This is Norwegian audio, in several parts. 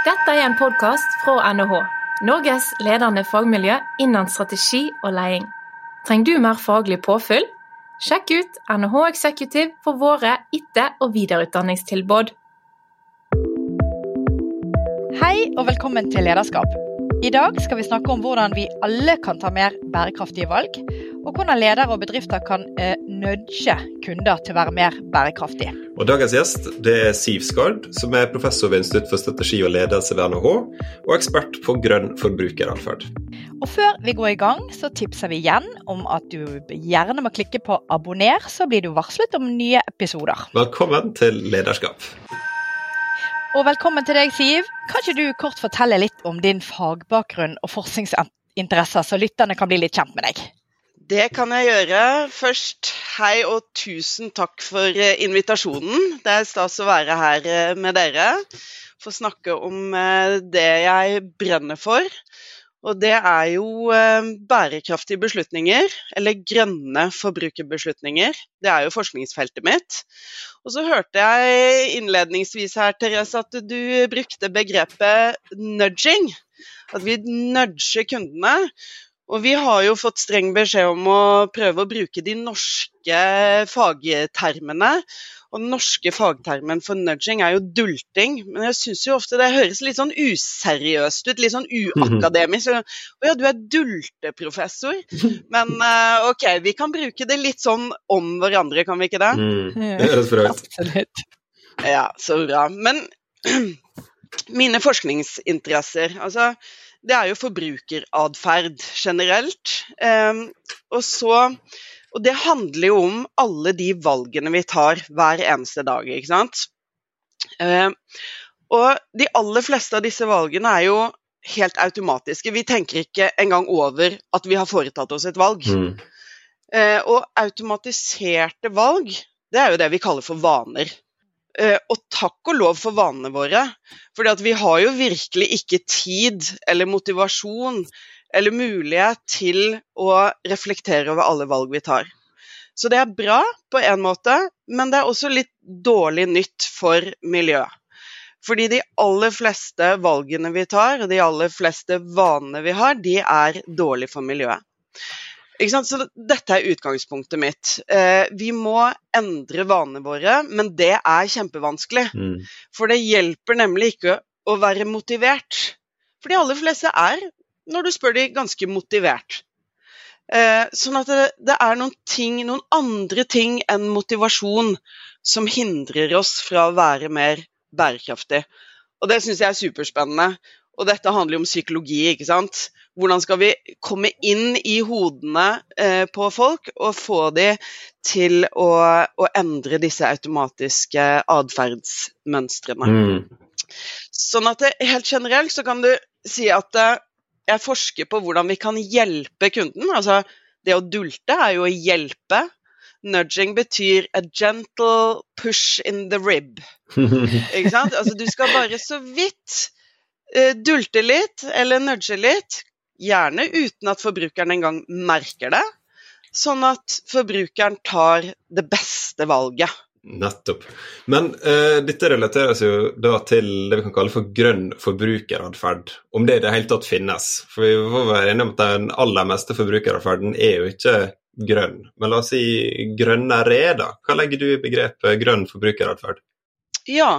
Dette er en podkast fra NHH, Norges ledende fagmiljø innen strategi og leding. Trenger du mer faglig påfyll? Sjekk ut NHH Executive for våre etter- og videreutdanningstilbud. Hei og velkommen til Lederskap. I dag skal vi snakke om hvordan vi alle kan ta mer bærekraftige valg, og hvordan ledere og bedrifter kan eh, nudge kunder til å være mer bærekraftige. Og Dagens gjest det er Siv Skard, som er professor ved Institutt for strategi og ledelse ved NHH, og ekspert på grønn forbrukeratferd. Og Før vi går i gang, så tipser vi igjen om at du gjerne må klikke på abonner, så blir du varslet om nye episoder. Velkommen til Lederskap. Og velkommen til deg, Siv. Kan ikke du kort fortelle litt om din fagbakgrunn og forskningsinteresser, så lytterne kan bli litt kjent med deg? Det kan jeg gjøre. Først hei og tusen takk for eh, invitasjonen. Det er stas å være her eh, med dere. Få snakke om eh, det jeg brenner for. Og det er jo bærekraftige beslutninger, eller grønne forbrukerbeslutninger. Det er jo forskningsfeltet mitt. Og så hørte jeg innledningsvis her, Therese, at du brukte begrepet nudging. At vi nudger kundene. Og vi har jo fått streng beskjed om å prøve å bruke de norske fagtermene. Og den norske fagtermen for nudging er jo dulting. Men jeg syns jo ofte det høres litt sånn useriøst ut, litt sånn uakademisk. Å ja, du er dulteprofessor. Men uh, OK, vi kan bruke det litt sånn om hverandre, kan vi ikke det? Mm. Det høres bra ut. Ja, så bra. Men mine forskningsinteresser altså det er jo forbrukeratferd generelt. Um, og, så, og det handler jo om alle de valgene vi tar hver eneste dag, ikke sant. Um, og de aller fleste av disse valgene er jo helt automatiske. Vi tenker ikke engang over at vi har foretatt oss et valg. Mm. Uh, og automatiserte valg, det er jo det vi kaller for vaner. Uh, og takk og lov for vanene våre. For vi har jo virkelig ikke tid eller motivasjon eller mulighet til å reflektere over alle valg vi tar. Så det er bra på en måte, men det er også litt dårlig nytt for miljøet. Fordi de aller fleste valgene vi tar, og de aller fleste vanene vi har, de er dårlige for miljøet. Så dette er utgangspunktet mitt. Eh, vi må endre vanene våre, men det er kjempevanskelig. Mm. For det hjelper nemlig ikke å være motivert. For de aller fleste er, når du spør de, ganske motivert. Eh, sånn at det, det er noen ting, noen andre ting enn motivasjon som hindrer oss fra å være mer bærekraftig. Og det syns jeg er superspennende. Og dette handler jo om psykologi, ikke sant. Hvordan skal vi komme inn i hodene eh, på folk og få de til å, å endre disse automatiske atferdsmønstrene. Mm. Sånn at det, helt generelt så kan du si at eh, jeg forsker på hvordan vi kan hjelpe kunden. Altså det å dulte er jo å hjelpe. Nudging betyr a gentle push in the rib. Ikke sant? Altså du skal bare så vidt dulte litt eller nudge litt. Gjerne uten at forbrukeren engang merker det. Sånn at forbrukeren tar det beste valget. Nettopp. Men uh, dette relateres jo da til det vi kan kalle for grønn forbrukeratferd. Om det i det hele tatt finnes. For vi får være enige om at den aller meste forbrukeratferden er jo ikke grønn. Men la oss si grønnere, da. Hva legger du i begrepet grønn forbrukeratferd? Ja.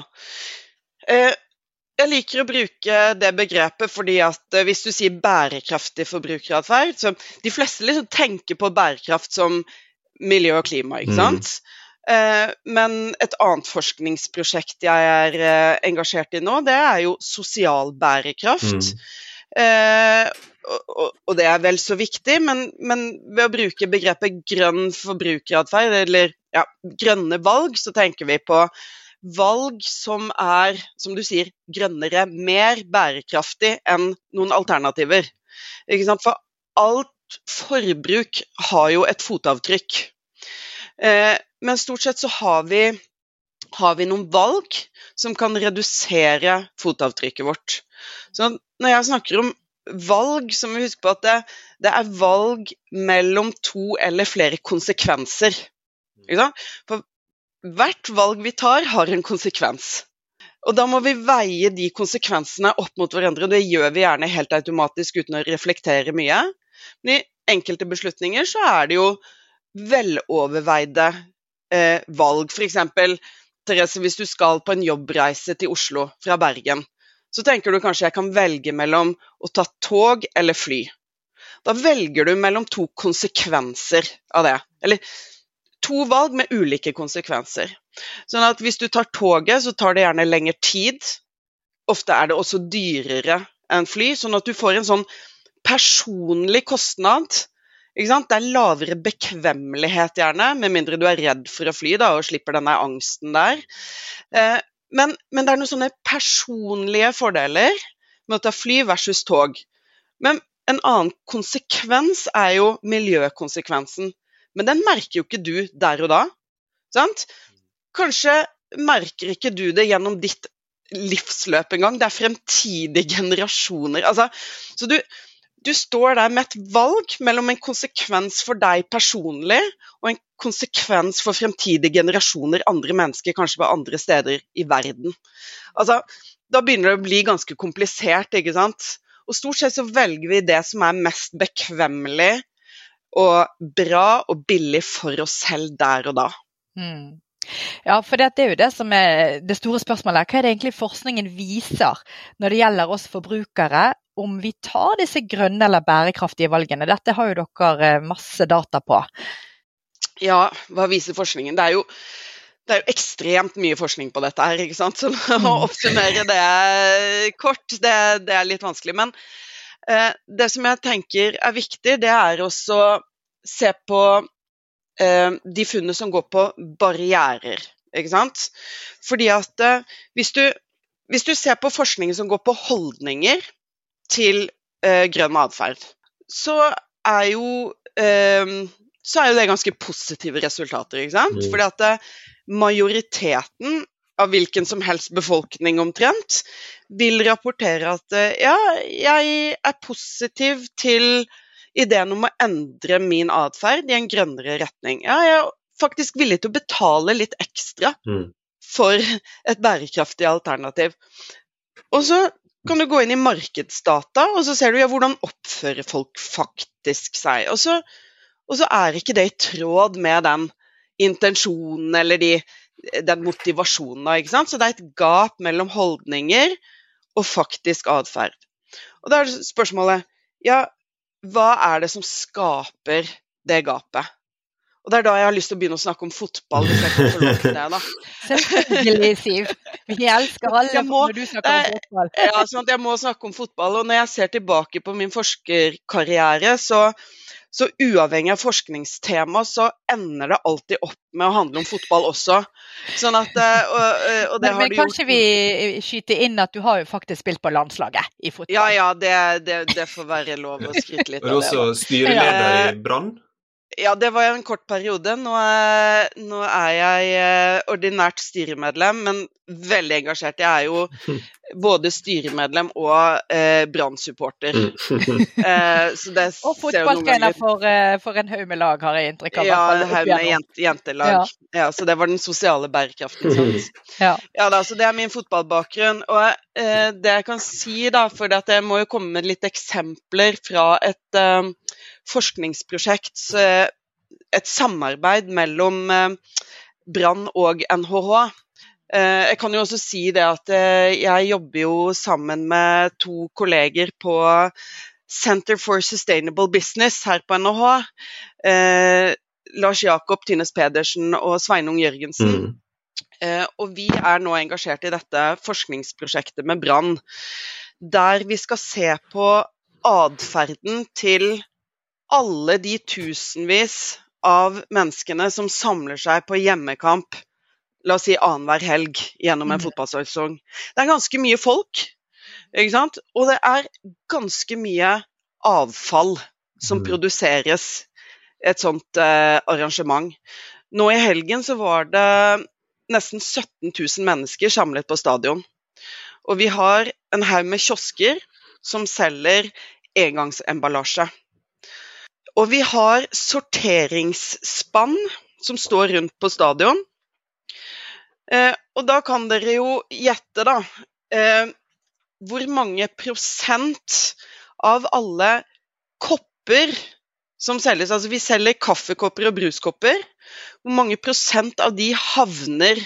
Eh, jeg liker å bruke det begrepet fordi at eh, hvis du sier bærekraftig forbrukeratferd så De fleste liksom tenker på bærekraft som miljø og klima, ikke sant? Mm. Men et annet forskningsprosjekt jeg er eh, engasjert i nå, det er jo sosial bærekraft. Mm. Og det er vel så viktig, men, men ved å bruke begrepet grønn forbrukeratferd, eller ja, grønne valg, så tenker vi på valg som er, som du sier, grønnere, mer bærekraftig enn noen alternativer. For alt forbruk har jo et fotavtrykk. Eh, men stort sett så har vi, har vi noen valg som kan redusere fotavtrykket vårt. Så når jeg snakker om valg, så må vi huske på at det, det er valg mellom to eller flere konsekvenser. For hvert valg vi tar, har en konsekvens. Og da må vi veie de konsekvensene opp mot hverandre. og Det gjør vi gjerne helt automatisk uten å reflektere mye. Men i enkelte beslutninger så er det jo veloverveide eh, valg. F.eks. Therese, hvis du skal på en jobbreise til Oslo fra Bergen, så tenker du kanskje jeg kan velge mellom å ta tog eller fly. Da velger du mellom to konsekvenser av det. Eller to valg med ulike konsekvenser. Sånn at hvis du tar toget, så tar det gjerne lengre tid. Ofte er det også dyrere enn fly, sånn at du får en sånn personlig kostnad. Det er lavere bekvemmelighet, gjerne, med mindre du er redd for å fly da, og slipper denne angsten der. Eh, men, men, det er noen sånne personlige fordeler med å ta fly versus tog. Men en annen konsekvens er jo miljøkonsekvensen. Men den merker jo ikke du der og da. Sant? Kanskje merker ikke du det gjennom ditt livsløp engang. Det er fremtidige generasjoner. Altså, så du, du står der med et valg mellom en konsekvens for deg personlig og en konsekvens for fremtidige generasjoner, andre mennesker, kanskje på andre steder i verden. Altså, da begynner det å bli ganske komplisert, ikke sant. Og stort sett så velger vi det som er mest bekvemmelig og bra og billig for oss selv der og da. Mm. Ja, for det er jo det som er det store spørsmålet. Hva er det egentlig forskningen viser når det gjelder oss forbrukere, om vi tar disse grønne eller bærekraftige valgene? Dette har jo dere eh, masse data på. Ja, hva viser forskningen? Det er jo det er jo ekstremt mye forskning på dette her, ikke sant. Så å mm. oppsummere det kort, det, det er litt vanskelig. Men det som jeg tenker er viktig, det er også å se på eh, de funnene som går på barrierer, ikke sant. Fordi at eh, hvis, du, hvis, du, ser på forskningen som går på holdninger til eh, grønn atferd, så er jo eh, så er jo det ganske positive resultater. ikke sant? Mm. Fordi at eh, majoriteten av hvilken som helst befolkning omtrent vil rapportere at eh, ja, jeg er positiv til ideen om å endre min atferd i en grønnere retning. Ja, jeg er faktisk villig til å betale litt ekstra mm. for et bærekraftig alternativ. Og så kan du gå inn i markedsdata, og så ser du ja, hvordan oppfører folk faktisk seg. Og så og så er ikke det i tråd med den intensjonen eller de, den motivasjonen. Så det er et gap mellom holdninger og faktisk atferd. Og da er spørsmålet ja, hva er det som skaper det gapet? Og det er da jeg har lyst til å begynne å snakke om fotball. hvis jeg kan få lov til det da. Selvfølgelig, Siv. Vi elsker alle må, når du snakker om fotball. ja, sånn at Jeg må snakke om fotball. Og når jeg ser tilbake på min forskerkarriere, så så uavhengig av forskningstema, så ender det alltid opp med å handle om fotball også. Sånn at, eh, og, eh, og men, men kanskje gjort... vi skyter inn at du har jo faktisk spilt på landslaget i fotball? Ja, ja, det, det, det får være lov å skryte litt av det. Og også styreleder i Brann? Ja, det var en kort periode. Nå er, nå er, jeg eh, ordinært styremedlem, men veldig engasjert. Jeg er jo både styremedlem og eh, Brann-supporter. Mm. eh, og fotballtrener for, eh, for, en haug med lag, har jeg inntrykk av. Ja, en haug med jent, jentelag. Ja. ja. Så det var den sosiale bærekraften. Sant? Ja. ja da, så det er min fotballbakgrunn. Og eh, det jeg kan si, da, for jeg må jo komme med litt eksempler fra et eh, forskningsprosjekt, et samarbeid mellom eh, Brann og NHH. Eh, jeg kan jo også si det at eh, jeg jobber jo sammen med to kolleger på Center for Sustainable Business her på NHH. Lars Jakob Tynes Pedersen og Sveinung Jørgensen. Mm. Og vi er nå engasjert i dette forskningsprosjektet med Brann, der vi skal se på atferden til alle de tusenvis av menneskene som samler seg på hjemmekamp la oss si annenhver helg gjennom en mm. fotballsesong. Det er ganske mye folk, ikke sant? og det er ganske mye avfall som mm. produseres et sånt eh, arrangement. Nå i helgen så var det nesten 17 000 mennesker samlet på stadion. Og vi har en haug med kiosker som selger engangsemballasje. Og vi har sorteringsspann som står rundt på stadion. Eh, og da kan dere jo gjette, da. Eh, hvor mange prosent av alle kopper som selges Altså vi selger kaffekopper og bruskopper. Hvor mange prosent av de havner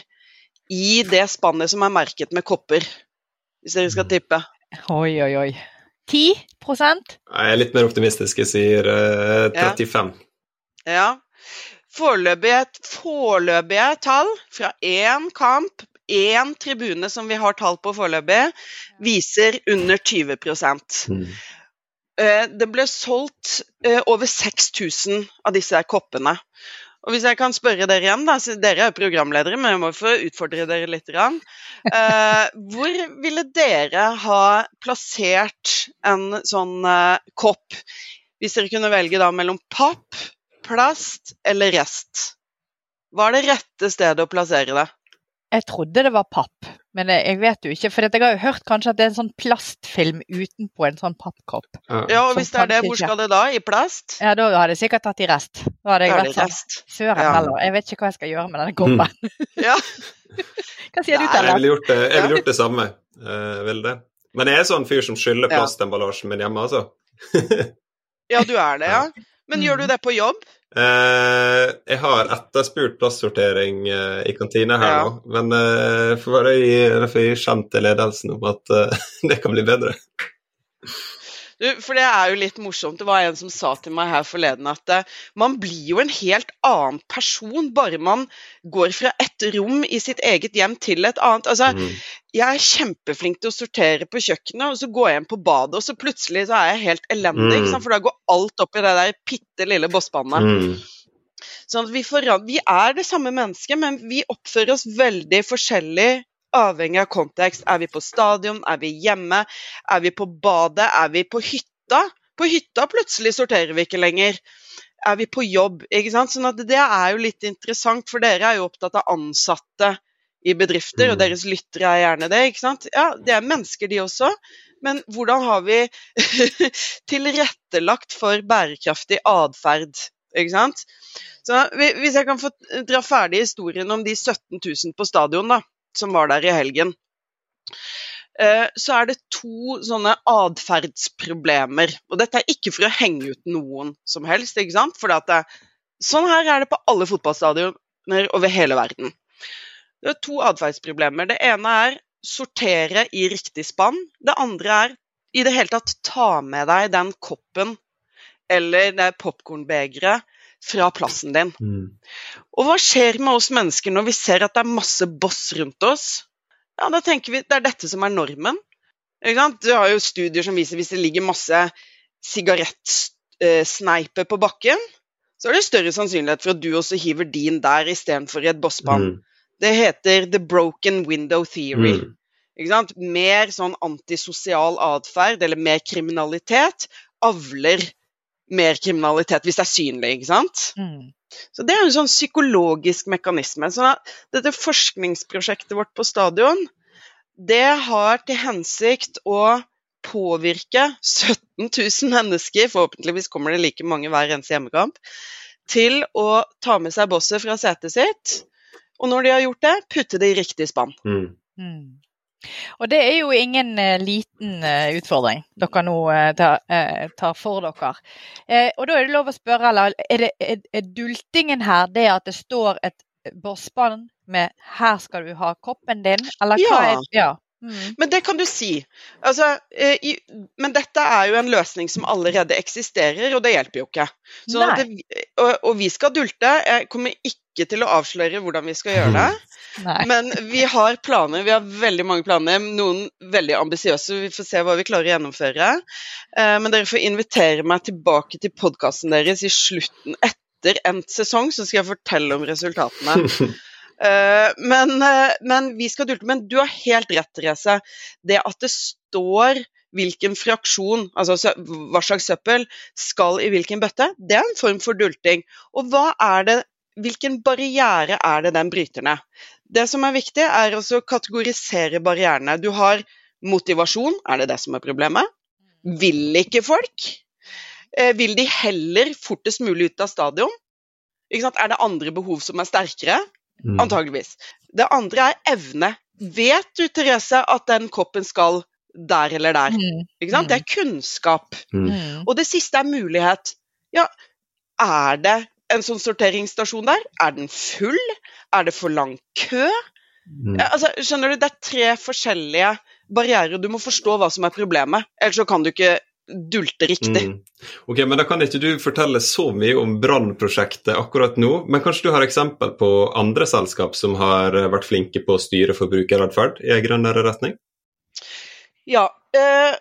i det spannet som er merket med kopper? Hvis dere skal tippe. Oi, oi, oi. 10 Jeg er litt mer optimistisk. Jeg sier eh, 35. Ja. Foreløpige, foreløpige tall fra én kamp, én tribune som vi har tall på foreløpig, viser under 20 Mm. Eh, Det ble solgt eh, over 6000 av disse koppene. Og hvis jeg kan spørre dere igjen, da, dere er jo programledere, men jeg må få utfordre dere litt. Eh, hvor ville dere ha plassert en sånn eh, kopp, hvis dere kunne velge da mellom papp, plast eller rest? Hva er det rette stedet å plassere det? Jeg trodde det var papp, men jeg jeg vet jo ikke. For jeg har jo hørt kanskje at det er en sånn plastfilm utenpå en sånn pappkopp. Ja. Og hvis det er det, hvor skal det da? I plast? Ja, da hadde jeg sikkert tatt i rest. Da hadde jeg vært sånn. Søren Ja. heller. Jeg vet ikke hva jeg skal gjøre med denne koppen. Ja. Hva sier du, Nei, Jeg Telle? ville gjort det, jeg ville gjort det samme. Uh, vil det. Men jeg er sånn fyr som skyller plastemballasjen min hjemme, altså. ja, du er det, ja. Men gjør du det på jobb? Eh, jeg har etterspurt plastsortering eh, i kantina her Ja. nå, men uh, får bare gi, skjem til ledelsen om at eh, det kan bli bedre. Du, for det er jo litt morsomt. Det var en som sa til meg her forleden at eh, man blir jo en helt annen person bare man går fra et rom i sitt eget hjem til et annet. Altså, Mm. jeg er kjempeflink til å sortere på kjøkkenet, og så går jeg inn på badet, og så plutselig så er jeg helt elendig, Mm. for da går alt opp i det der bitte lille bosspannet. Mm. Sånn at vi, vi er det samme mennesket, men vi oppfører oss veldig forskjellig avhengig av kontekst. Er vi på stadion, er vi hjemme, er vi på badet, er vi på hytta? På hytta plutselig sorterer vi ikke lenger. Er vi på jobb? ikke sant? Sånn Det er jo litt interessant, for dere er jo opptatt av ansatte i bedrifter, og Mm. deres lyttere er gjerne det. ikke sant? Ja, det er mennesker, de også. Men hvordan har vi tilrettelagt for bærekraftig atferd? Ikke sant? Så Hvis jeg kan få dra ferdig historien om de 17 000 på stadion da, som var der i helgen, eh, så er det to sånne atferdsproblemer. Og dette er ikke for å henge ut noen som helst, ikke sant? For sånn her er det på alle fotballstadioner over hele verden. Det er to atferdsproblemer. Det ene er sortere i riktig spann. Det andre er i det hele tatt ta med deg den koppen eller det popkornbegeret fra plassen din. Mm. Og hva skjer med oss mennesker når vi ser at det er masse boss rundt oss? Ja, da tenker vi det er dette som er normen. Du har jo studier som viser hvis det ligger masse sigarettsneiper på bakken, så er det større sannsynlighet for at du også hiver din der istedenfor i et bosspann. Mm. Det heter the broken window theory. Mm. Mer sånn antisosial atferd, eller mer kriminalitet, avler mer kriminalitet hvis det er synlig, ikke sant? Mm. Så det er en sånn psykologisk mekanisme. Så dette forskningsprosjektet vårt på stadion, det har til hensikt å påvirke 17 000 mennesker, forhåpentligvis kommer det like mange hver eneste hjemmekamp, til å ta med seg bosset fra setet sitt. Og når de har gjort det, putte det i riktig spann. Mm. Mm. Og det er jo ingen eh, liten eh, utfordring dere nå eh, tar, tar for dere. Og da er det lov å spørre, eller er, det, er, er dultingen her det at det står et borspann med 'her skal du ha koppen din', eller hva Ja. er ja. Mm. Men det kan du si. Altså, eh, i, men dette er jo en løsning som allerede eksisterer, og det hjelper jo ikke. At det, og, og vi skal dulte. Jeg kommer ikke til å avsløre hvordan vi skal gjøre det. Nei. Men vi har planer. Vi har veldig mange planer. Noen veldig ambisiøse. Vi får se hva vi klarer å gjennomføre. Eh, men dere får invitere meg tilbake til podkasten deres i slutten etter endt sesong, så skal jeg fortelle om resultatene. Eh, men, eh, men vi skal dulte. Men du har helt rett, Therese. Det at det står hvilken fraksjon, altså hva slags søppel, skal i hvilken bøtte, det er en form for dulting. Og hva er det, hvilken barriere er det den bryter ned? Det som er viktig, er å kategorisere barrierene. Du har motivasjon, er det det som er problemet? Vil ikke folk? Eh, vil de heller fortest mulig ut av stadion? Er det andre behov som er sterkere? Mm. Antageligvis. Det andre er evne. Vet du, Therese, at den koppen skal der eller der? Mm. Ikke sant? Det er kunnskap. Mm. Mm. Og det siste er mulighet. Ja, er det en sånn sorteringsstasjon der? Er den full? Er det for lang kø? Mm. Ja, altså, skjønner du, Det er tre forskjellige barrierer. Du må forstå hva som er problemet, ellers så kan du ikke dulte riktig. Mm. Ok, men Da kan ikke du fortelle så mye om Brann-prosjektet akkurat nå, men kanskje du har eksempel på andre selskap som har eh, vært flinke på å styre forbrukeratferd i en grønnere retning? Ja, eh,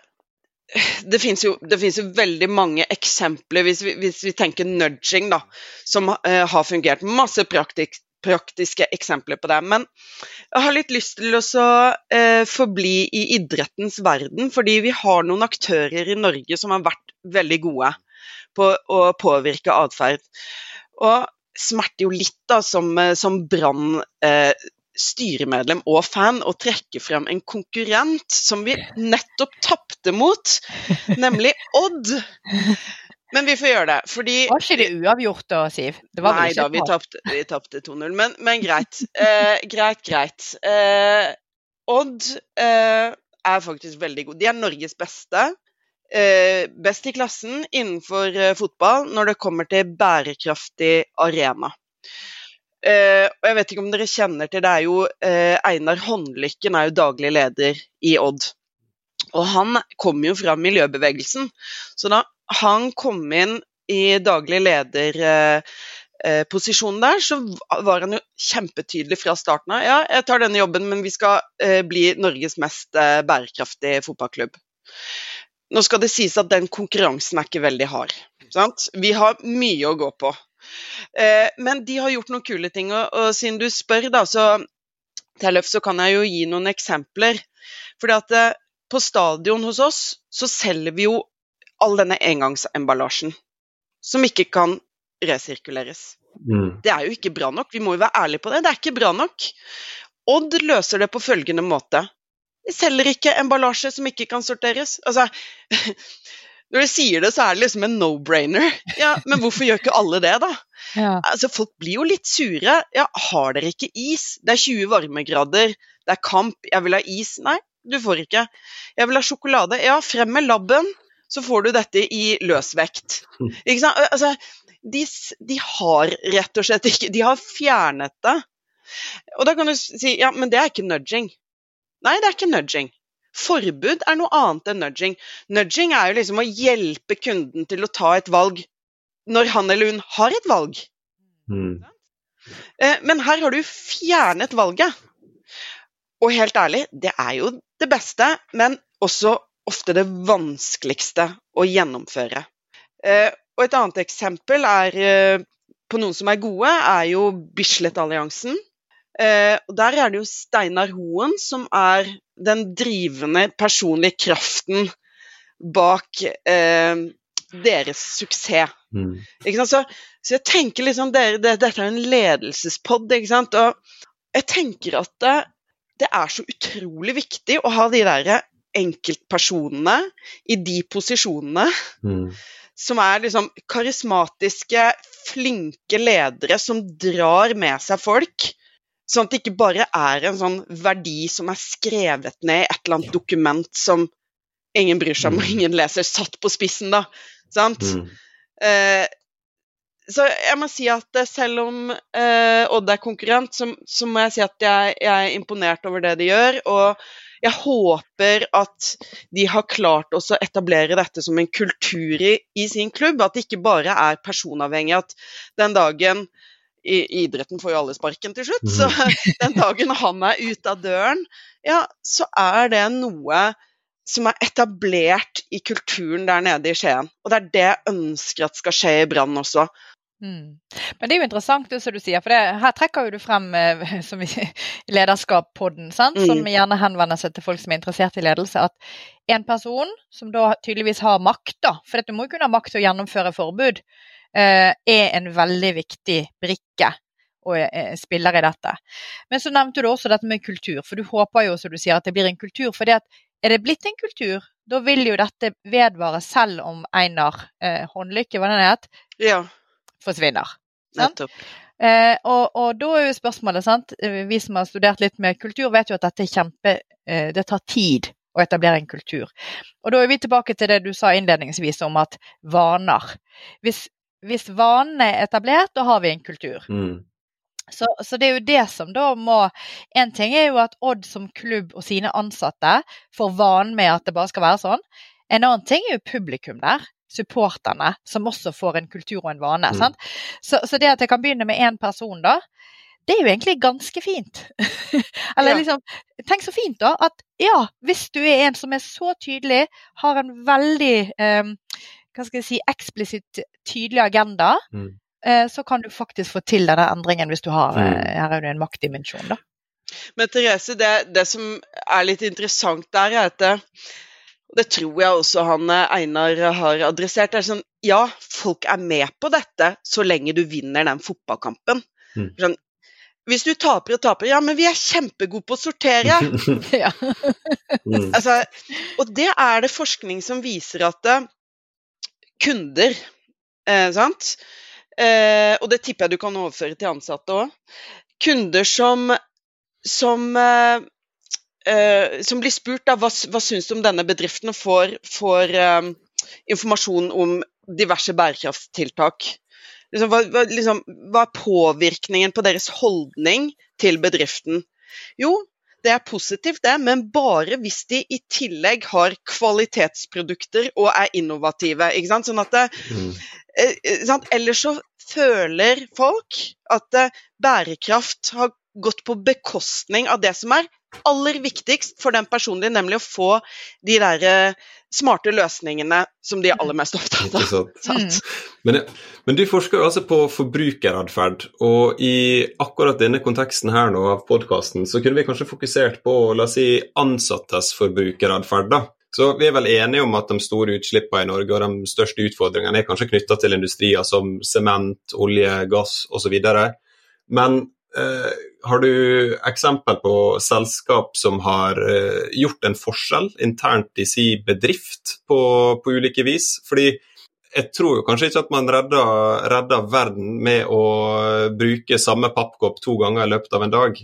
det finnes jo, det finnes jo veldig mange eksempler, hvis vi, hvis vi tenker nudging, da, som eh, har fungert. Masse praktik, praktiske eksempler på det. Men jeg har litt lyst til å eh, forbli i idrettens verden, fordi vi har noen aktører i Norge som har vært veldig gode på å påvirke atferd. Og smerter jo litt, da, som, eh, som Brann eh, styremedlem og fan å trekke frem en konkurrent som vi nettopp tapte mot, nemlig Odd. Men vi får gjøre det, fordi Var ikke det uavgjort da, Siv? Det var vel Nei da, vi tapte, 2-0, men, men greit. Eh, greit, greit. Eh, Odd eh, er faktisk veldig god. De er Norges beste. Eh, best i klassen innenfor eh, fotball når det kommer til bærekraftig arena. Eh, og jeg vet ikke om dere kjenner til, det er jo eh, Einar Håndlykken er jo daglig leder i Odd. Og han kommer jo fra miljøbevegelsen. Så da han kom inn i daglig lederposisjon der, så var han jo kjempetydelig fra starten av. Ja, jeg tar denne jobben, men vi skal eh, bli Norges mest eh, bærekraftige fotballklubb. Nå skal det sies at den konkurransen er ikke veldig hard. Sant? Vi har mye å gå på. Eh, men de har gjort noen kule ting, og, siden du spør, da, så Tellef, så kan jeg jo gi noen eksempler. Fordi at eh, på stadion hos oss så selger vi jo all denne engangsemballasjen som ikke kan resirkuleres. Mm. Det er jo ikke bra nok. Vi må jo være ærlige på det. Det er ikke bra nok. Odd løser det på følgende måte. De selger ikke emballasje som ikke kan sorteres. Altså, når de sier det, så er det liksom en no-brainer. Ja, men hvorfor gjør ikke alle det, da? Ja. Altså, folk blir jo litt sure. Ja, har dere ikke is? Det er 20 varmegrader, det er kamp, jeg vil ha is. Nei, du får ikke. Jeg vil ha sjokolade. Ja, frem med labben, så får du dette i løsvekt. Ikke sant? Altså, de, de har rett og slett ikke De har fjernet det. Og da kan du si ja, men det er ikke nudging. Nei, det er ikke nudging. Forbud er noe annet enn nudging. Nudging er jo liksom å hjelpe kunden til å ta et valg når han eller hun har et valg. Mm. Eh, Men her har du fjernet valget. Og helt ærlig, det er jo det beste, men også ofte det vanskeligste å gjennomføre. Eh, Og et annet eksempel er eh, på noen som er gode, er jo Bislett-alliansen. Eh, Der er det jo Steinar Hoen som er den drivende personlige kraften bak deres suksess. Mm. Så, så jeg tenker liksom, det, det, Dette er en ledelsespod, ikke sant? og jeg tenker at det, det er så utrolig viktig å ha de der enkeltpersonene i de posisjonene Mm. som er liksom karismatiske, flinke ledere som drar med seg folk. Sånn at det ikke bare er en sånn verdi som er skrevet ned i et eller annet dokument som ingen bryr seg om og Mm. ingen leser, satt på spissen, da. Sant? Mm. Eh, så jeg må si at eh, selv om eh, Odd er konkurrent, så, så må jeg si at jeg, jeg er imponert over det de gjør. Og jeg håper at de har klart også å etablere dette som en kultur i, i sin klubb. At det ikke bare er personavhengig at den dagen i, i idretten får jo alle sparken til slutt, så den dagen han er ute av døren, ja, så er det noe som er etablert i kulturen der nede i Skien. Og det er det jeg ønsker at skal skje i Brann også. Mm. Men det er jo interessant det som du sier, for det, her trekker jo du frem eh, som i lederskap-podden, sant? som Mm. gjerne henvender seg til folk som er interessert i ledelse, at en person som da tydeligvis har makt, da, for du må jo kunne ha makt til å gjennomføre forbud, eh, er en veldig viktig brikke og eh, spiller i dette. Men så nevnte du også dette med kultur, for du håper jo som du sier at det blir en kultur. for det at er det blitt en kultur, da vil jo dette vedvare selv om Einar eh, Håndlykke, hva den het, Ja, forsvinner. Nettopp. Eh, og, og, da er jo spørsmålet, sant? vi som har studert litt med kultur, vet jo at dette er kjempe eh, Det tar tid å etablere en kultur. Og da er vi tilbake til det du sa innledningsvis om at vaner. Hvis, hvis vanene er etablert, da har vi en kultur. Mm. Så, så, det er jo det som da må En ting er jo at Odd som klubb og sine ansatte får vanen med at det bare skal være sånn. En annen ting er jo publikum der supporterne, som også får en kultur og en vane. Mm. Så, så, det at jeg kan begynne med én person, da, det er jo egentlig ganske fint. Eller ja. liksom Tenk så fint, da, at ja, hvis du er en som er så tydelig, har en veldig um, hva skal jeg si, eksplisitt tydelig agenda, mm. uh, så kan du faktisk få til denne endringen hvis du har mm. uh, Her er det en maktdimensjon, da. Men Therese, det, det, som er litt interessant der, er at det, tror jeg også han eh, Einar har adressert. Det er sånn, ja, folk er med på dette så lenge du vinner den fotballkampen. Mm. Sånn, hvis du taper og taper, ja, men vi er kjempegode på å sortere. ja. mm. altså, og det er det forskning som viser at uh, kunder eh, Sant? Eh, og det tipper jeg du kan overføre til ansatte òg. Kunder som, som eh, uh, som blir spurt da, hva, hva syns du om denne bedriften, og får, får uh, informasjon om diverse bærekraftstiltak. Liksom, hva, hva, liksom, hva, er påvirkningen på deres holdning til bedriften? Jo, det er positivt, det, men bare hvis de i tillegg har kvalitetsprodukter og er innovative. ikke sant? Sånn at det, mm. sant? Ellers så føler folk at eh, bærekraft har gått på bekostning av det som er aller viktigst for den personlige, nemlig å få de der eh, smarte løsningene som de er aller mest opptatt av. Mm. Men, men, du forsker jo altså på forbrukeratferd, og i akkurat denne konteksten her nå av podkasten, så kunne vi kanskje fokusert på la oss si, ansattes forbrukeratferd. da. Så Vi er vel enige om at de store utslippene i Norge og de største utfordringene er kanskje knytta til industrier som sement, olje, gass osv. Men har du eksempel på selskap som har eh, gjort en forskjell internt i si bedrift på, på ulike vis? Fordi jeg tror jo kanskje ikke at man redder, redder, verden med å bruke samme pappkopp to ganger i løpet av en dag.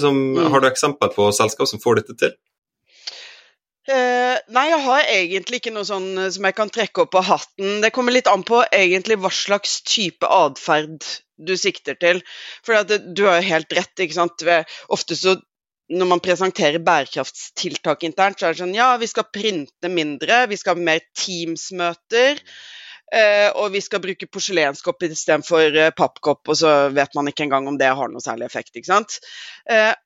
Som, mm. Har du eksempel på selskap som får dette til? Uh, nei, jeg har egentlig ikke noe sånn som jeg kan trekke opp på hatten. Det kommer litt an på egentlig hva slags type atferd du sikter til. For du har jo helt rett. ikke sant? Ofte så når man presenterer bærekraftstiltak internt, så er det sånn ja, vi skal printe mindre, vi skal ha mer Teams-møter. Uh, og vi skal bruke porselenskopp istedenfor uh, pappkopp, og så vet man ikke engang om det har noe særlig effekt. ikke sant? Uh,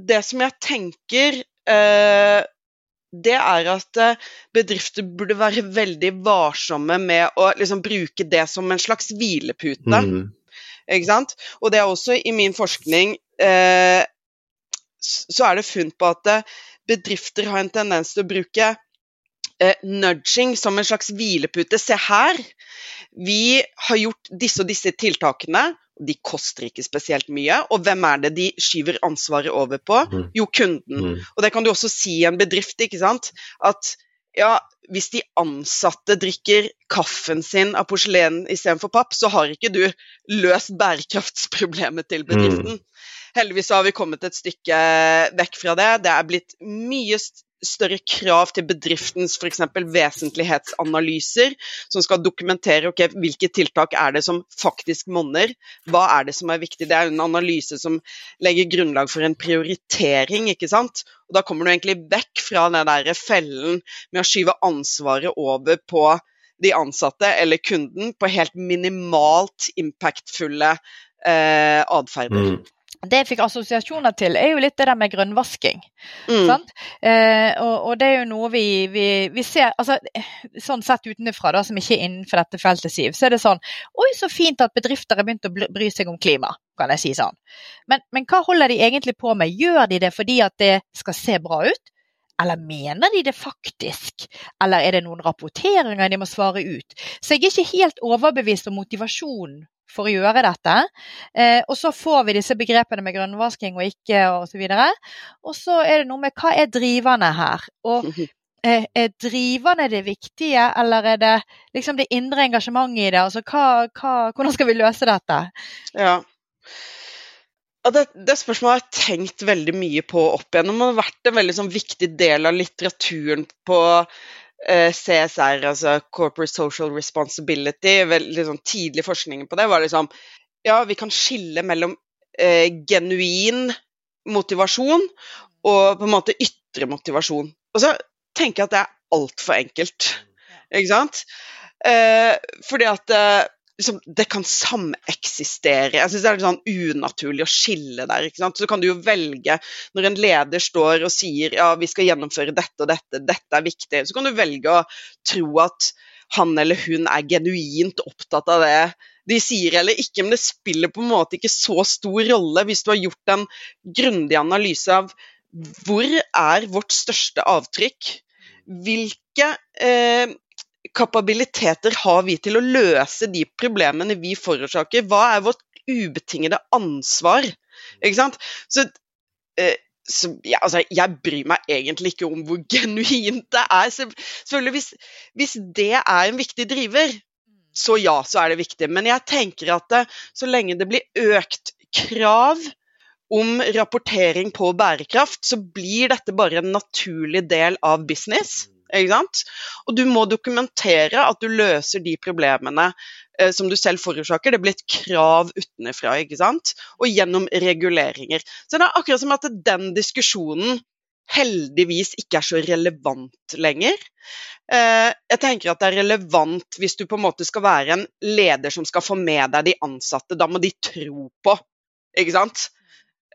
det som jeg tenker eh, det er at eh, bedrifter burde være veldig varsomme med å liksom, bruke det som en slags hvilepute. Mm. Ikke sant? Og det er også i min forskning eh, så er det funn på at eh, bedrifter har en tendens til å bruke eh, nudging som en slags hvilepute. Se her, vi har gjort disse og disse tiltakene. De koster ikke spesielt mye. Og hvem er det de skyver ansvaret over på? Mm. Jo, kunden. Mm. Og det kan du også si i en bedrift, ikke sant. At ja, hvis de ansatte drikker kaffen sin av porselen istedenfor papp, så har ikke du løst bærekraftsproblemet til bedriften. Mm. Heldigvis har vi kommet et stykke vekk fra det. Det er blitt mye større krav til bedriftens f.eks. vesentlighetsanalyser, som skal dokumentere okay, hvilke tiltak er det som faktisk monner. Hva er det som er viktig? Det er en analyse som legger grunnlag for en prioritering. ikke sant? Og Da kommer du egentlig vekk fra den der fellen med å skyve ansvaret over på de ansatte eller kunden på helt minimalt impactfulle eh, atferder. Mm det jeg fikk assosiasjoner til, er jo litt det der med grønnvasking. Mm. Eh, og, og, det er jo noe vi, vi, vi, ser altså, Sånn sett utenfra, da, som ikke er innenfor dette feltet, Siv, så er det sånn Oi, så fint at bedrifter har begynt å bry seg om klima, kan jeg si sånn. Men, men hva holder de egentlig på med? Gjør de det fordi at det skal se bra ut? Eller mener de det faktisk? Eller er det noen rapporteringer de må svare ut? Så jeg er ikke helt overbevist om motivasjonen for å gjøre dette. Eh, og så får vi disse begrepene med grønnvasking og ikke osv. Og, og så er det noe med hva er driverne her? Og eh, er driverne det viktige, eller er det liksom det indre engasjementet i det? Altså hva, hva, hvordan skal vi løse dette? Ja. Ja, det, det spørsmålet har jeg tenkt veldig mye på opp igjennom. Det har vært en veldig sånn, viktig del av litteraturen på CSR, altså Corporate Social Responsibility. Veldig sånn, tidlig forskning på det var liksom Ja, vi kan skille mellom eh, genuin motivasjon og på en måte ytre motivasjon. Og så tenker jeg at det er altfor enkelt, ikke sant? Eh, fordi at eh, liksom, det kan sameksistere. Jeg syns det er litt sånn unaturlig å skille der. ikke sant? Så kan du jo velge, når en leder står og sier ja, vi skal gjennomføre dette og dette, dette er viktig, så kan du velge å tro at han eller hun er genuint opptatt av det de sier eller ikke, men det spiller på en måte ikke så stor rolle hvis du har gjort en grundig analyse av hvor er vårt største avtrykk? Hvilke eh, kapabiliteter har vi til å løse de problemene vi forårsaker? Hva er vårt ubetingede ansvar? Ikke sant? Så, eh, så ja, altså, jeg bryr meg egentlig ikke om hvor genuint det er. Selvfølgelig, hvis, hvis, det er en viktig driver, så ja, så er det viktig. Men jeg tenker at det, så lenge det blir økt krav om rapportering på bærekraft, så blir dette bare en naturlig del av business. Og du må dokumentere at du løser de problemene eh, som du selv forårsaker. Det blir et krav utenfra, ikke sant? Og gjennom reguleringer. Så det er akkurat som at den diskusjonen heldigvis ikke er så relevant lenger. Eh, jeg tenker at det er relevant hvis du på en måte skal være en leder som skal få med deg de ansatte. Da må de tro på, ikke sant?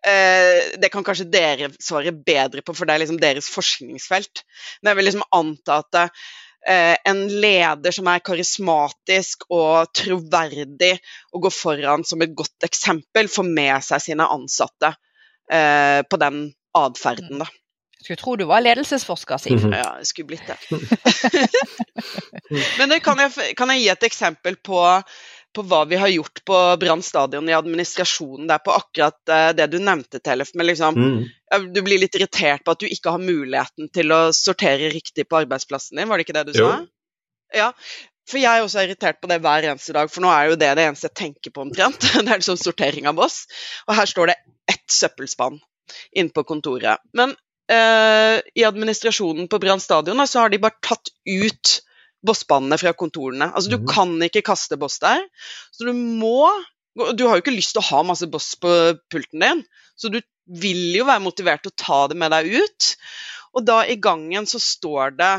Eh, det kan kanskje dere svare bedre på, for det er liksom deres forskningsfelt. Men jeg vil liksom anta at eh, en leder som er karismatisk og troverdig og går foran som et godt eksempel, får med seg sine ansatte eh, på den atferden, da. Skulle tro du var ledelsesforsker, Siv. Mm -hmm. Ja, jeg skulle blitt det. Men det kan, jeg, kan jeg gi et eksempel på på hva vi har gjort på Brann stadion i administrasjonen der på akkurat uh, det du nevnte, Tellef. Men liksom, mm. du blir litt irritert på at du ikke har muligheten til å sortere riktig på arbeidsplassen din, var det ikke det du sa? Jo. Ja, for jeg er også irritert på det hver eneste dag, for nå er jo det det eneste jeg tenker på omtrent. Det er liksom sortering av boss. Og her står det ett søppelspann inne på kontoret. Men uh, i administrasjonen på Brann stadion så har de bare tatt ut bossbanene fra kontorene. Altså, du mm. kan ikke kaste boss der. Så du må Du har jo ikke lyst til å ha masse boss på pulten din, så du vil jo være motivert til å ta det med deg ut. Og da i gangen så står det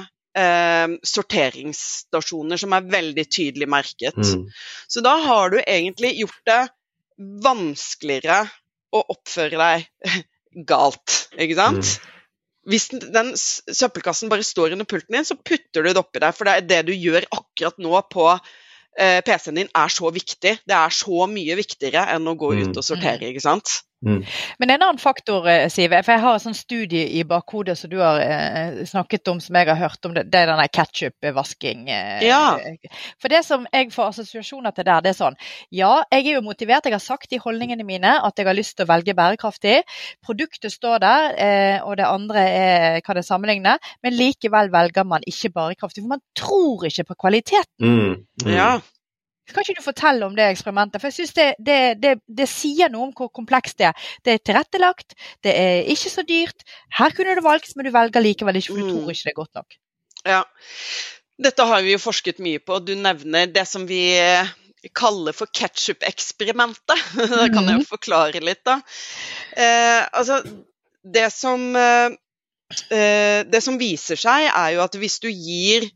eh, sorteringsstasjoner som er veldig tydelig merket. Mm. Så da har du egentlig gjort det vanskeligere å oppføre deg galt, ikke sant? Mm hvis den søppelkassen bare står under pulten din, så putter du det oppi der. For det det du gjør akkurat nå på eh, PC-en din, er så viktig. Det er så mye viktigere enn å gå mm. ut og sortere, ikke sant. Mm. Men en annen faktor, Siv, for jeg har en sånn studie i bakhodet som du har eh, snakket om, som jeg har hørt om, det, det er denne ketsjup-vasking. Eh, ja. For det som jeg får assosiasjoner til der, det er sånn Ja, jeg er jo motivert, jeg har sagt i holdningene mine at jeg har lyst til å velge bærekraftig. Produktet står der, eh, og det andre er, kan jeg sammenligne, men likevel velger man ikke bærekraftig. For man tror ikke på kvaliteten. Mm. Mm. Ja. Kan ikke du fortelle om det eksperimentet? For jeg synes det, det, det, det, sier noe om hvor komplekst det er. Det er tilrettelagt, det er ikke så dyrt. Her kunne du valgt, men du velger likevel ikke, for du tror mm. ikke det er godt nok. Ja, dette har vi jo forsket mye på. Du nevner det som vi eh, kaller for ketsjup-eksperimentet. da kan jeg jo mm. forklare litt, da. Eh, altså, det som, eh, eh, det som viser seg, er jo at hvis du gir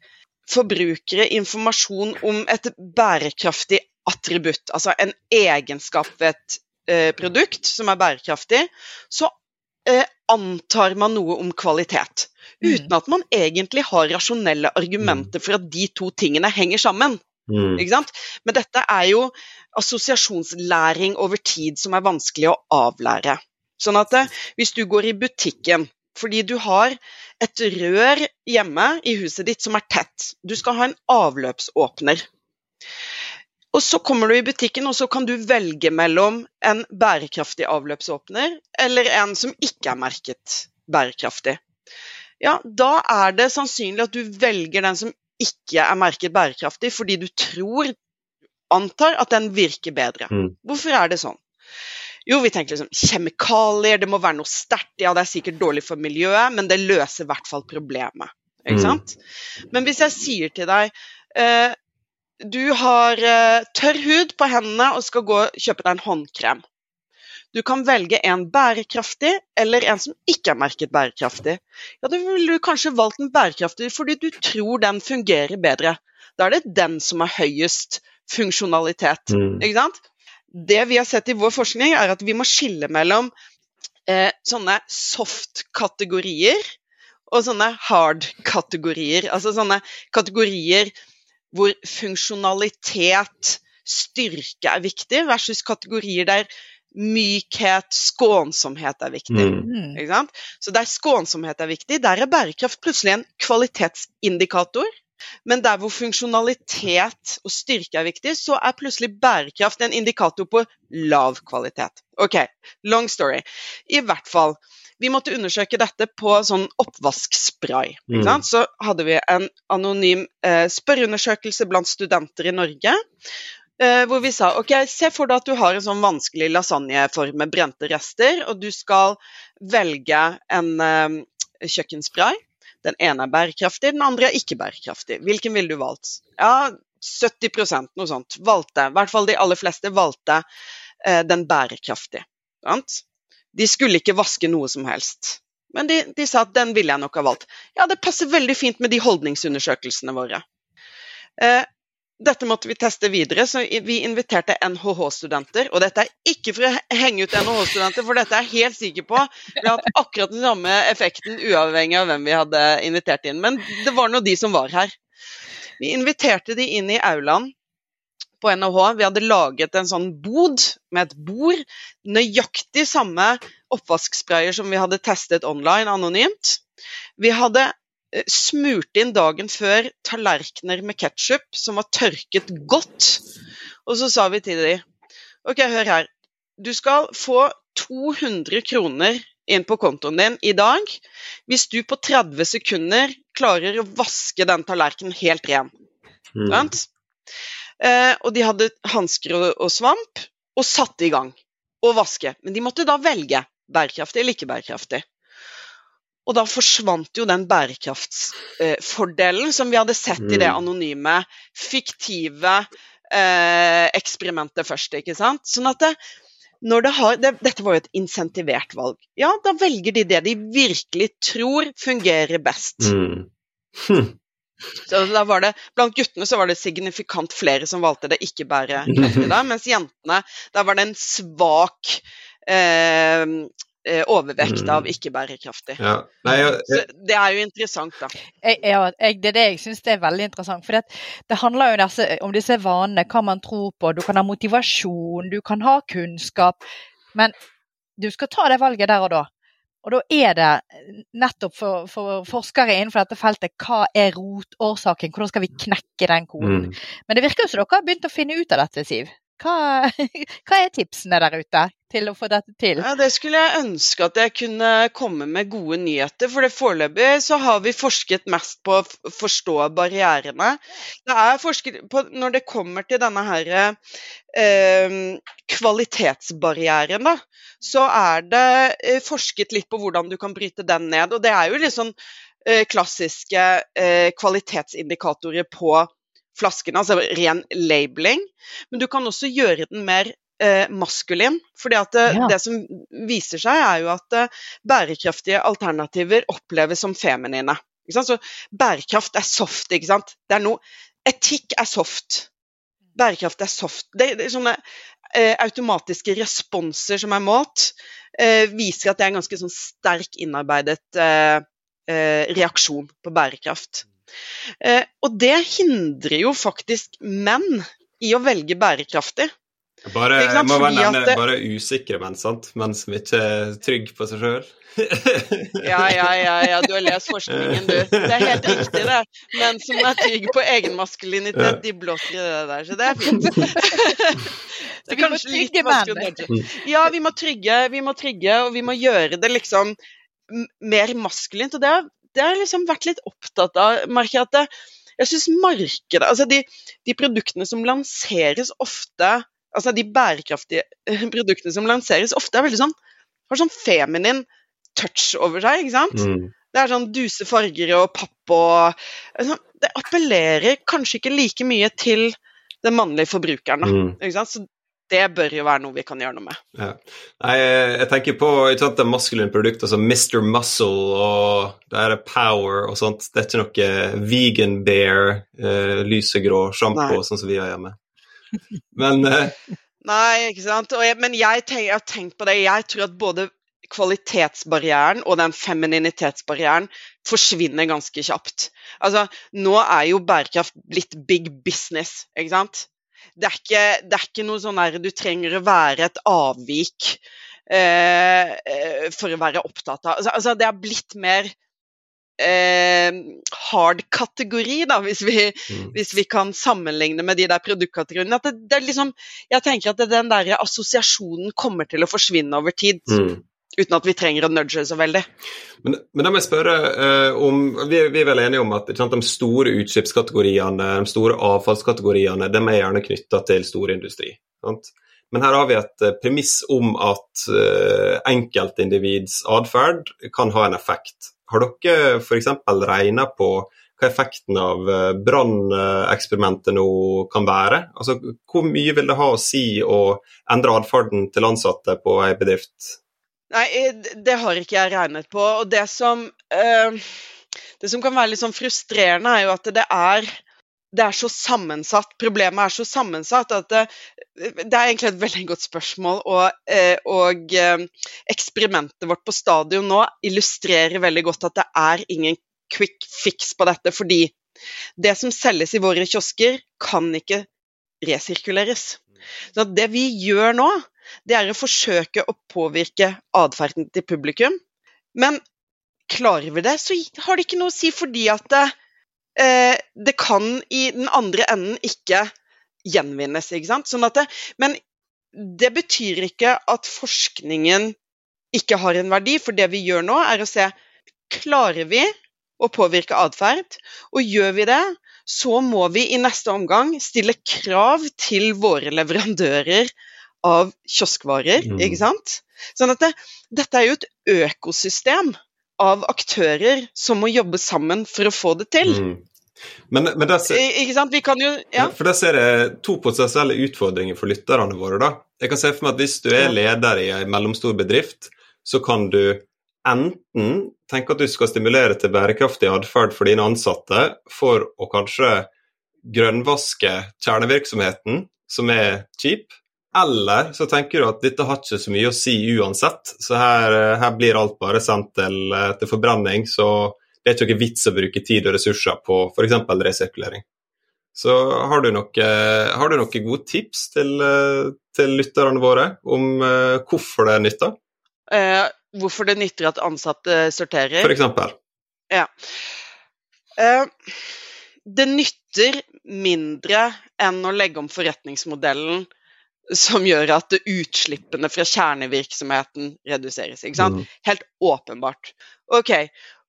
forbrukere informasjon om et bærekraftig attributt, altså en egenskap ved et eh, produkt som er bærekraftig, så eh, antar man noe om kvalitet. Mm. Uten at man egentlig har rasjonelle argumenter for at de to tingene henger sammen. Mm. Men dette er jo assosiasjonslæring over tid som er vanskelig å avlære. Sånn at eh, hvis du går i butikken fordi du har et rør hjemme i huset ditt som er tett. Du skal ha en avløpsåpner. Og Så kommer du i butikken og så kan du velge mellom en bærekraftig avløpsåpner eller en som ikke er merket bærekraftig. Ja, Da er det sannsynlig at du velger den som ikke er merket bærekraftig, fordi du tror, antar at den virker bedre. Mm. Hvorfor er det sånn? Jo, vi tenker liksom kjemikalier, det må være noe sterkt. Ja, det er sikkert dårlig for miljøet, men det løser i hvert fall problemet. Ikke Mm. sant? Men hvis jeg sier til deg eh, Du har eh, tørr hud på hendene og skal gå og kjøpe deg en håndkrem. Du kan velge en bærekraftig eller en som ikke er merket bærekraftig. Ja, Da ville du kanskje valgt en bærekraftig fordi du tror den fungerer bedre. Da er det den som har høyest funksjonalitet. Mm. Ikke sant? Det vi har sett i vår forskning, er at vi må skille mellom eh, sånne soft-kategorier og sånne hard-kategorier. Altså sånne kategorier hvor funksjonalitet, styrke er viktig, versus kategorier der mykhet, skånsomhet er viktig. Mm. Så der skånsomhet er viktig, der er bærekraft plutselig en kvalitetsindikator. Men der hvor funksjonalitet og styrke er viktig, så er plutselig bærekraft en indikator på lav kvalitet. Ok, long story. I hvert fall. Vi måtte undersøke dette på sånn oppvaskspray. Mm. Så hadde vi en anonym eh, spørreundersøkelse blant studenter i Norge. Eh, hvor vi sa ok, se for deg at du har en sånn vanskelig lasagneform med brente rester, og du skal velge en eh, kjøkkenspray. Den ene er bærekraftig, den andre er ikke bærekraftig. Hvilken ville du valgt? Ja, 70 noe sånt valgte, i hvert fall de aller fleste valgte eh, den bærekraftige. Sant? De skulle ikke vaske noe som helst. Men de, de sa at den ville jeg nok ha valgt. Ja, det passer veldig fint med de holdningsundersøkelsene våre. Eh, dette måtte vi teste videre, så vi inviterte NHH-studenter. Og dette er ikke for å henge ut NHH-studenter, for dette er jeg helt sikker på. Vi har hatt akkurat den samme effekten uavhengig av hvem vi hadde invitert inn. Men det var nå de som var her. Vi inviterte de inn i aulaen på NHH. Vi hadde laget en sånn bod med et bord. Nøyaktig samme oppvasksprayer som vi hadde testet online anonymt. Vi hadde eh, smurt inn dagen før tallerkener med ketsjup som var tørket godt. Og så sa vi til dem OK, hør her. Du skal få 200 kroner inn på kontoen din i dag hvis du på 30 sekunder klarer å vaske den tallerkenen helt ren. Mm. Sant? Eh, og de hadde hansker og, og svamp, og satte i gang å vaske. Men de måtte da velge bærekraftig eller ikke bærekraftig. Og da forsvant jo den bærekraftsfordelen som vi hadde sett i det Mm. anonyme, fiktive eh, eksperimentet først, ikke sant. Sånn at det, når det har, det, dette var jo et insentivert valg. Ja, da velger de det de virkelig tror fungerer best. Mm. Hm. Så da var det, Blant guttene så var det signifikant flere som valgte det ikke bærekraftig da, mens jentene, der var det en svak eh, eh, overvekt Mm. av ikke bærekraftig. Ja. Nei, jeg, jeg, det er jo interessant, da. Jeg, ja, jeg, det er det jeg syns er veldig interessant. For det, det handler jo disse, om disse vanene, hva man tror på. Du kan ha motivasjon, du kan ha kunnskap. Men du skal ta det valget der og da. Og da er det nettopp for, for forskere innenfor dette feltet hva er rotårsaken, hvordan skal vi knekke den koden. mm. Men det virker jo som dere har begynt å finne ut av dette, Siv. Hva, hva er tipsene der ute til å få dette til? Ja, det skulle jeg ønske at jeg kunne komme med gode nyheter. For det foreløpig så har vi forsket mest på å forstå barrierene. Det er forsket på Når det kommer til denne her eh, kvalitetsbarrieren, da, så er det eh, forsket litt på hvordan du kan bryte den ned. Og det er jo sånn eh, klassiske eh, kvalitetsindikatorer på flaskene, altså ren labeling. Men du kan også gjøre den mer eh, maskulin. fordi at det, Ja. det som viser seg, er jo at eh, bærekraftige alternativer oppleves som feminine. Så bærekraft er soft, ikke sant. Det er noe Etikk er soft. Bærekraft er soft. Det, det er sånne eh, automatiske responser som er målt, eh, viser at det er en ganske sånn sterk innarbeidet eh, eh, reaksjon på bærekraft. Eh, og det hindrer jo faktisk menn i å velge bærekraftig. Bare, sant, jeg må bare nevne det- bare usikre menn, sant? Menn som ikke er trygge på seg sjøl. Ja, ja, ja, ja, du har lest forskningen, du. Det er helt riktig, det. Menn som er trygge på egen maskulinitet, de blåser i det der, så det er fint. Så vi må trygge vanskelig. Ja, vi må trygge, vi må trygge, og vi må gjøre det liksom mer maskulint. Og det har, det har liksom vært litt opptatt av. Merker jeg at det, jeg syns markedet Altså de, de produktene som lanseres ofte altså de bærekraftige produktene som lanseres, ofte er veldig sånn har sånn feminin touch over seg, ikke sant? Mm. Det er sånn duse farger og papp og altså, Det appellerer kanskje ikke like mye til den mannlige forbrukeren, da. Mm. Ikke sant? Så det bør jo være noe vi kan gjøre noe med. Ja. Nei, jeg tenker på ikke sant, det maskuline produktet, altså Mr. Muscle og det er Power og sånt. Det er ikke noe vegan bear, eh, lysegrå sjampo, sånn som vi har hjemme. Men uh... Nei, ikke sant. Jeg, men jeg, tenk, jeg har tenkt på det. Jeg tror at både kvalitetsbarrieren og den femininitetsbarrieren forsvinner ganske kjapt. Altså, nå er jo bærekraft blitt big business, ikke sant. Det er ikke, det er ikke noe sånn der du trenger å være et avvik eh, eh, for å være opptatt av. Altså, altså det er blitt mer eh, hard kategori, da, hvis vi, mm. hvis vi kan sammenligne med de der produktkategoriene. At det, det er liksom, jeg tenker at det, den der assosiasjonen kommer til å forsvinne over tid. Mm. Uten at vi trenger å nudge så veldig. Men, men da må jeg spørre eh, om vi, vi er vel enige om at sant, de store utslippskategoriene, de store avfallskategoriene, de er gjerne knytta til storindustri. Sant? Men her har vi et eh, premiss om at eh, enkeltindivids atferd kan ha en effekt. Har dere f.eks. regna på hva effekten av eh, branneksperimentet nå kan være? Altså, Hvor mye vil det ha å si å endre atferden til ansatte på ei bedrift? Nei, eh, det har ikke jeg regnet på. Og det som, øh, det som kan være litt sånn frustrerende, er jo at det er, det er så sammensatt. Problemet er så sammensatt at det, det er egentlig et veldig godt spørsmål. Og, eh, og eh, eksperimentet vårt på stadion nå illustrerer veldig godt at det er ingen quick fix på dette. Fordi det som selges i våre kiosker, kan ikke resirkuleres. Så det vi gjør nå, det er å forsøke å påvirke atferden til publikum. Men klarer vi det, så har det ikke noe å si fordi at det, eh, det kan i den andre enden ikke gjenvinnes. ikke sant? Sånn at det, men det betyr ikke at forskningen ikke har en verdi, for det vi gjør nå, er å se klarer vi å påvirke atferd, og gjør vi det, så må vi i neste omgang stille krav til våre leverandører av kioskvarer, Mm. ikke sant? Sånn at det, dette er jo et økosystem av aktører som må jobbe sammen for å få det til. Mm. Men, men der, ser- Ikke sant? Vi kan jo Ja, for der ser jeg to potensielle utfordringer for lytterne våre. da. Jeg kan se for meg at Hvis du er leder i en mellomstor bedrift, så kan du enten tenke at du skal stimulere til bærekraftig atferd for dine ansatte for å kanskje grønnvaske kjernevirksomheten, som er cheap. Eller så tenker du at dette har ikke så mye å si uansett, så her, her blir alt bare sendt til, til forbrenning. Så det er ikke noe vits å bruke tid og ressurser på f.eks. resirkulering. Så har du, noe, har du noen gode tips til, eh, til lytterne våre om eh, hvorfor det nytter, Eh, hvorfor det nytter at ansatte sorterer? f.eks.? Eh, det nytter mindre enn å legge om forretningsmodellen som gjør at utslippene fra kjernevirksomheten reduseres. ikke sant? Mm. Helt åpenbart. Ok,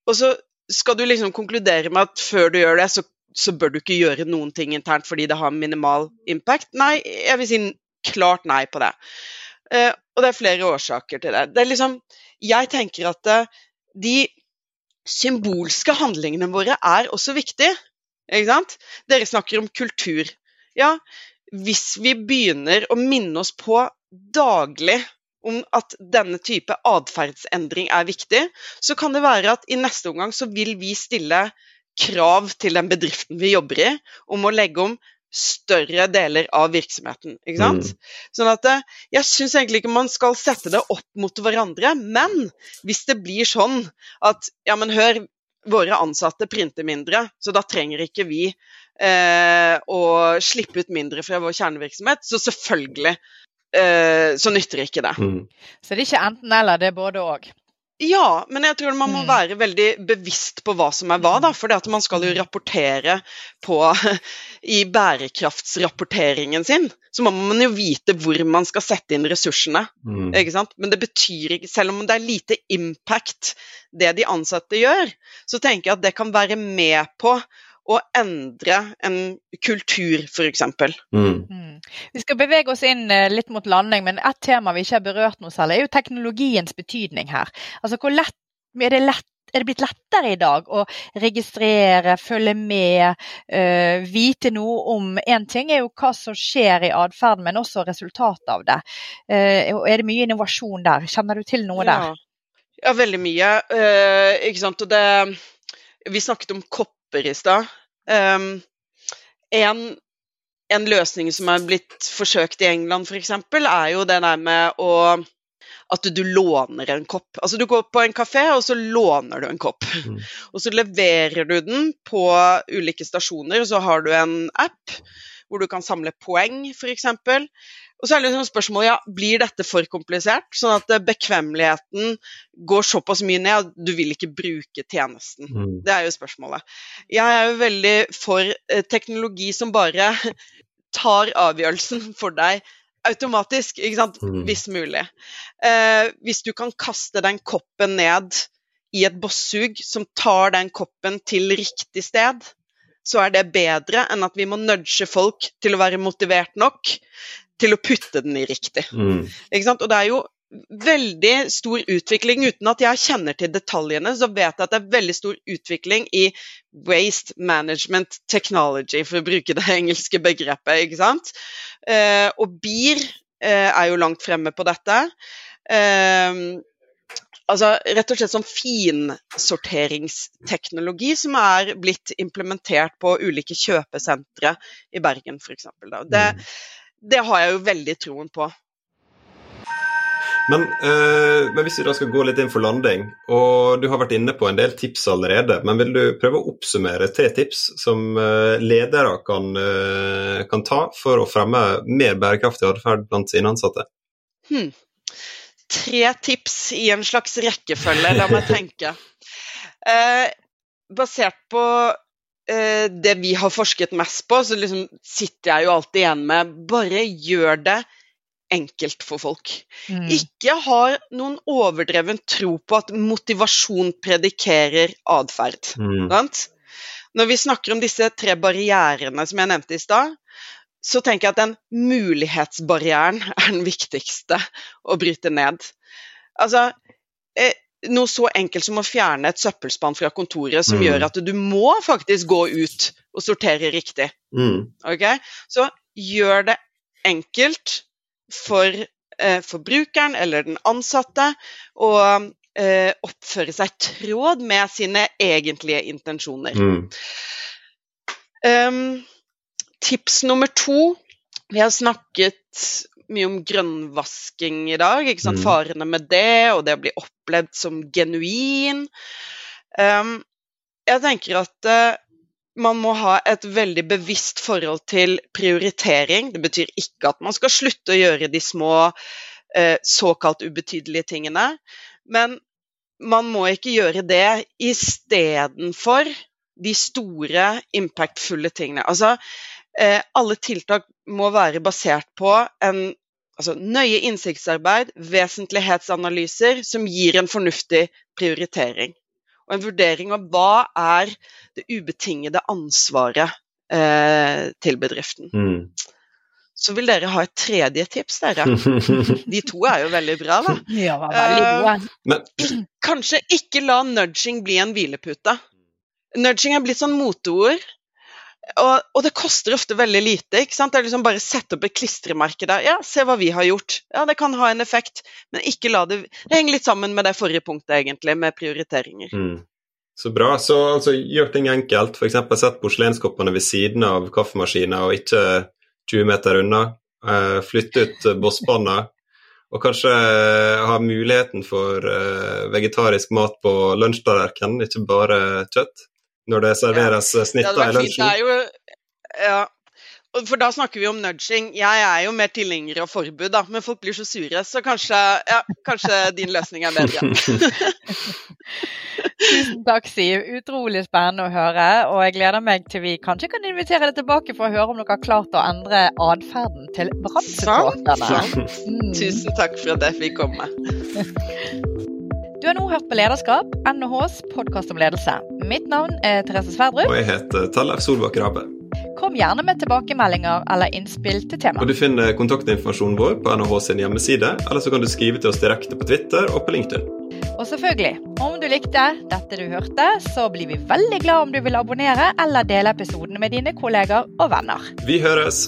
og så skal du liksom konkludere med at før du gjør det, så, så bør du ikke gjøre noen ting internt fordi det har minimal impact? Nei, jeg vil si klart nei på det. Uh, og det er flere årsaker til det. Det er liksom Jeg tenker at uh, de symbolske handlingene våre er også viktige. Ikke sant? Dere snakker om kultur. Ja, hvis vi begynner å minne oss på daglig om at denne type atferdsendring er viktig, så kan det være at i neste omgang så vil vi stille krav til den bedriften vi jobber i, om å legge om større deler av virksomheten. ikke sant? Sånn at eh, Jeg syns egentlig ikke man skal sette det opp mot hverandre, men hvis det blir sånn at ja, men hør, våre ansatte printer mindre, så da trenger ikke vi eh, og slippe ut mindre fra vår kjernevirksomhet, så selvfølgelig eh, så nytter ikke det. Mm. Så det er ikke enten-eller, det er både òg. Ja, men jeg tror man må Mm. være veldig bevisst på hva som er hva, da. For man skal jo rapportere på I bærekraftsrapporteringen sin, så må man jo vite hvor man skal sette inn ressursene. Mm. Ikke sant? Men det betyr ikke, selv om det er lite impact det de ansatte gjør, så tenker jeg at det kan være med på å endre en kultur, f.eks. Mm. Mm. Vi skal bevege oss inn eh, litt mot landing, men et tema vi ikke har berørt noe særlig, er jo teknologiens betydning her. Altså hvor lett er det, lett, er det blitt lettere i dag å registrere, følge med, eh, vite noe om Én ting er jo hva som skjer i atferden, men også resultatet av det. Uh, er det mye innovasjon der? Kjenner du til noe der? Ja, ja veldig mye. Uh, ikke sant. Og det Vi snakket om kopper i stad. Um, en, en løsning som er blitt forsøkt i England f.eks., er jo det der med å at du låner en kopp. Altså Du går på en kafé, og så låner du en kopp. Mm. Og så leverer du den på ulike stasjoner, og så har du en app hvor du kan samle poeng, f.eks. Og så er det liksom spørsmålet ja, blir dette for komplisert, sånn at eh, bekvemmeligheten går såpass mye ned at du vil ikke bruke tjenesten. Mm. Det er jo spørsmålet. Jeg er jo veldig for eh, teknologi som bare tar avgjørelsen for deg automatisk, ikke sant? Mm. hvis mulig. Eh, hvis du kan kaste den koppen ned i et bossug som tar den koppen til riktig sted, så er det bedre enn at vi må nudge folk til å være motivert nok til å putte den i riktig. Mm. Og det er jo veldig stor utvikling, uten at jeg kjenner til detaljene, så vet jeg at det er veldig stor utvikling i waste management technology, for å bruke det engelske begrepet. ikke sant? Eh, og BIR eh, er jo langt fremme på dette. Eh, altså rett og slett sånn finsorteringsteknologi som er blitt implementert på ulike kjøpesentre i Bergen f.eks. Det, Mm. Det har jeg jo veldig troen på. Men, øh, men hvis vi da skal gå litt inn for landing, og du har vært inne på en del tips allerede, men vil du prøve å oppsummere tre tips som øh, ledere kan, øh, kan ta for å fremme mer bærekraftig atferd blant sine ansatte? Hmm. Tre tips i en slags rekkefølge, la meg tenke. Eh, basert på det vi har forsket mest på, så liksom sitter jeg jo alltid igjen med bare gjør det enkelt for folk. Mm. Ikke ha noen overdreven tro på at motivasjon predikerer atferd. Mm. Når vi snakker om disse tre barrierene som jeg nevnte i stad, så tenker jeg at den mulighetsbarrieren er den viktigste å bryte ned. Altså, eh, noe så enkelt som å fjerne et søppelspann fra kontoret som Mm. gjør at du må faktisk gå ut og sortere riktig. Mm. ok? Så gjør det enkelt for eh, forbrukeren eller den ansatte å eh, oppføre seg i tråd med sine egentlige intensjoner. Mm. Um, tips nummer to. Vi har snakket mye om grønnvasking i dag. ikke sant? Mm. Farene med det, og det å bli opplevd som genuin. Um, jeg tenker at uh, man må ha et veldig bevisst forhold til prioritering. Det betyr ikke at man skal slutte å gjøre de små eh, såkalt ubetydelige tingene, men man må ikke gjøre det istedenfor de store, impactfulle tingene. Altså, alle tiltak må være basert på en altså, nøye innsiktsarbeid, vesentlighetsanalyser, som gir en fornuftig prioritering. Og en vurdering av hva er det ubetingede ansvaret eh, til bedriften. Mm. Så vil dere ha et tredje tips, dere. De to er jo veldig bra, da. Ja, veldig Eh, gode. Kanskje ikke la nudging bli en hvilepute. Nudging er blitt sånn moteord. Og, og det koster ofte veldig lite. ikke sant? Det er liksom Bare sette opp et klistremerke der. Ja, se hva vi har gjort. Ja, det kan ha en effekt, men ikke la det Det henger litt sammen med det forrige punktet, egentlig, med prioriteringer. Mm. Så bra. Så altså, gjør ting enkelt. F.eks. sett porselenskoppene ved siden av kaffemaskiner og ikke 20 meter unna. Flytte flytt ut eh, bosspanna. Og kanskje eh, ha muligheten for eh, vegetarisk mat på lunsjtallerkenen, ikke bare kjøtt. Når det serveres ja. snitt i lunsjen. er jo Ja. For da snakker vi om nudging. Jeg er jo mer tilhenger av forbud, da, men folk blir så sure, så kanskje, ja, kanskje din løsning er bedre. Tusen takk, Siv. Utrolig spennende å høre. Og jeg gleder meg til vi kanskje kan invitere deg tilbake for å høre om dere har klart å endre atferden til brannsupporterne. Mm. Tusen takk for at jeg fikk komme. Du har nå hørt på Lederskap, NHHs podkast om ledelse. Mitt navn er Therese Sverdrup. Og jeg heter Tellef Solbakk Rabe. Kom gjerne med tilbakemeldinger eller innspill til Og. Du finner kontaktinformasjonen vår på NHH sin hjemmeside, eller så kan du skrive til oss direkte på Twitter og på LinkedIn. Og selvfølgelig, om du likte dette du hørte, så blir vi veldig glad om du vil abonnere eller dele episoden med dine kolleger og venner. Vi høres!